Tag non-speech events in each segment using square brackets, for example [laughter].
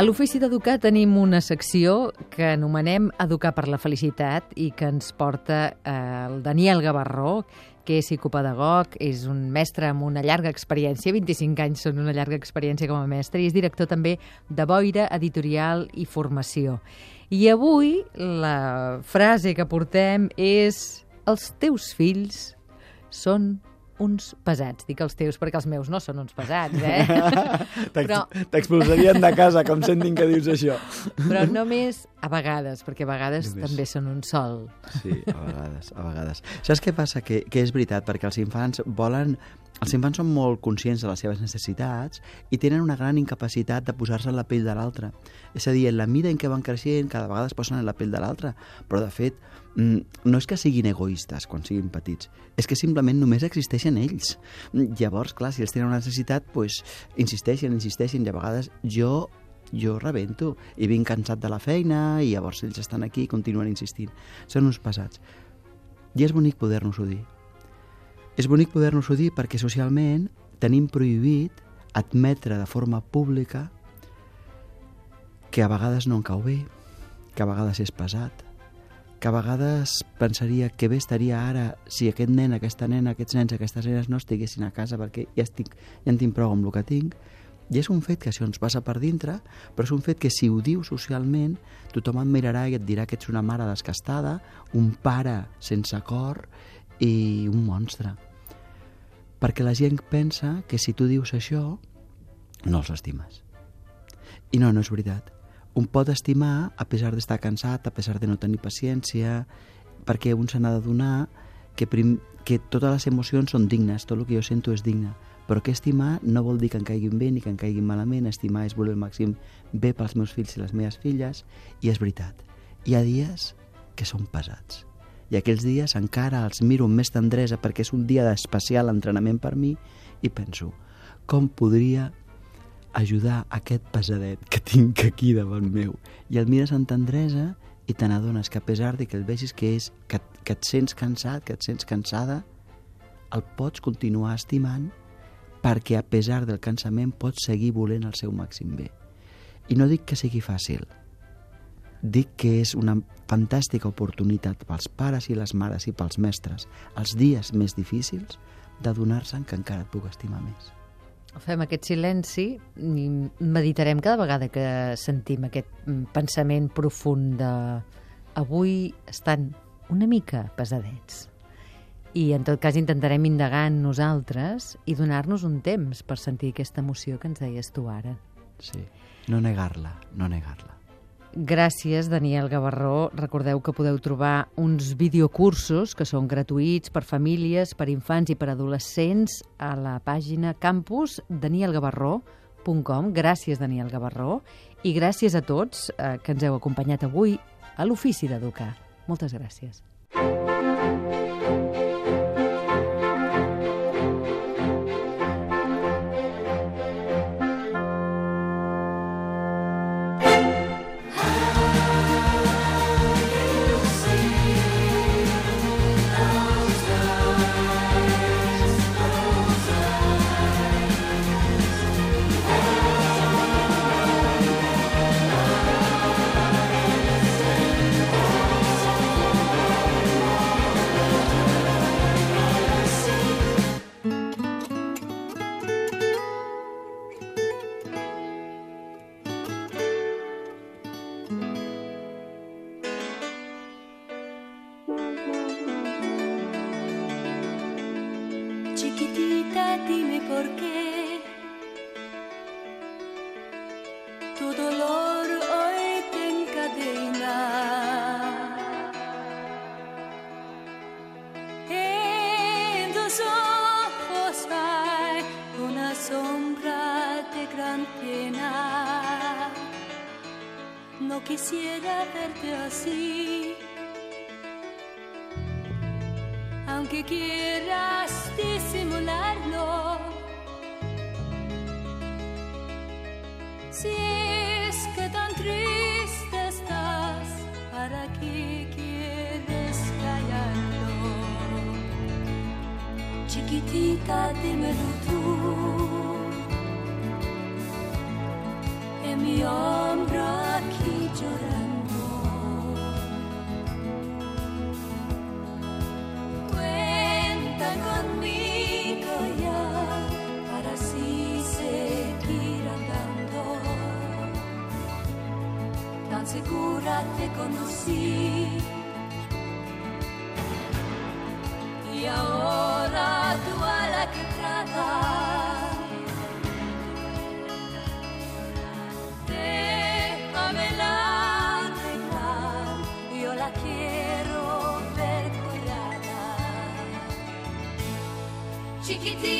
A l'Ofici d'Educar tenim una secció que anomenem Educar per la Felicitat i que ens porta eh, el Daniel Gavarró, que és psicopedagog, és un mestre amb una llarga experiència, 25 anys són una llarga experiència com a mestre, i és director també de Boira Editorial i Formació. I avui la frase que portem és els teus fills són uns pesats. Dic els teus perquè els meus no són uns pesats, eh? [laughs] Però... T'expulsarien de casa, com sentin que dius això. Però només a vegades, perquè a vegades només. també són un sol. Sí, a vegades, a vegades. Saps què passa? Que, que és veritat, perquè els infants volen els infants són molt conscients de les seves necessitats i tenen una gran incapacitat de posar-se en la pell de l'altre. És a dir, en la mida en què van creixent, cada vegada es posen en la pell de l'altre. Però, de fet, mm, no és que siguin egoistes quan siguin petits, és que simplement només existeixen ells. Llavors, clar, si ells tenen una necessitat, doncs, insisteixen, insisteixen, i a vegades jo jo rebento i vinc cansat de la feina i llavors ells estan aquí i continuen insistint. Són uns pesats. I és bonic poder-nos-ho dir és bonic poder-nos-ho dir perquè socialment tenim prohibit admetre de forma pública que a vegades no en cau bé, que a vegades és pesat, que a vegades pensaria que bé estaria ara si aquest nen, aquesta nena, aquests nens, aquestes nenes no estiguessin a casa perquè ja, estic, ja en tinc prou amb el que tinc, i és un fet que això ens passa per dintre, però és un fet que si ho diu socialment, tothom et mirarà i et dirà que ets una mare descastada, un pare sense cor i un monstre perquè la gent pensa que si tu dius això, no els estimes. I no, no és veritat. Un pot estimar a pesar d'estar cansat, a pesar de no tenir paciència, perquè un se n'ha d'adonar que, prim, que totes les emocions són dignes, tot el que jo sento és digne. Però que estimar no vol dir que em caiguin bé ni que em caiguin malament. Estimar és voler el màxim bé pels meus fills i les meves filles. I és veritat, hi ha dies que són pesats i aquells dies encara els miro amb més tendresa perquè és un dia d'especial entrenament per mi i penso, com podria ajudar aquest pesadet que tinc aquí davant meu? I el mires amb tendresa i te n'adones que a pesar de que el vegis que, és, que, que et sents cansat, que et sents cansada, el pots continuar estimant perquè a pesar del cansament pots seguir volent el seu màxim bé. I no dic que sigui fàcil, dic que és una fantàstica oportunitat pels pares i les mares i pels mestres, els dies més difícils, d'adonar-se que encara et puc estimar més. Fem aquest silenci i meditarem cada vegada que sentim aquest mm, pensament profund de avui estan una mica pesadets. I en tot cas intentarem indagar en nosaltres i donar-nos un temps per sentir aquesta emoció que ens deies tu ara. Sí, no negar-la, no negar-la. Gràcies, Daniel Gavarró. Recordeu que podeu trobar uns videocursos que són gratuïts per famílies, per infants i per adolescents a la pàgina campus danielgavarró.com. Gràcies, Daniel Gavarró. I gràcies a tots eh, que ens heu acompanyat avui a l'Ofici d'Educar. Moltes gràcies. Por qué tu dolor hoy te encadena. En tus ojos hay una sombra de gran pena. No quisiera verte así. aunque quieras disimularlo. Si es que tan triste estás, ¿para qué quieres callarlo? Chiquitita, dímelo tú. En mi hombre tan segura te conocí. Y ahora tu ala que trata. Déjame la arreglar, yo la quiero ver curada. Chiquitita.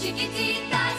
Chiquitita.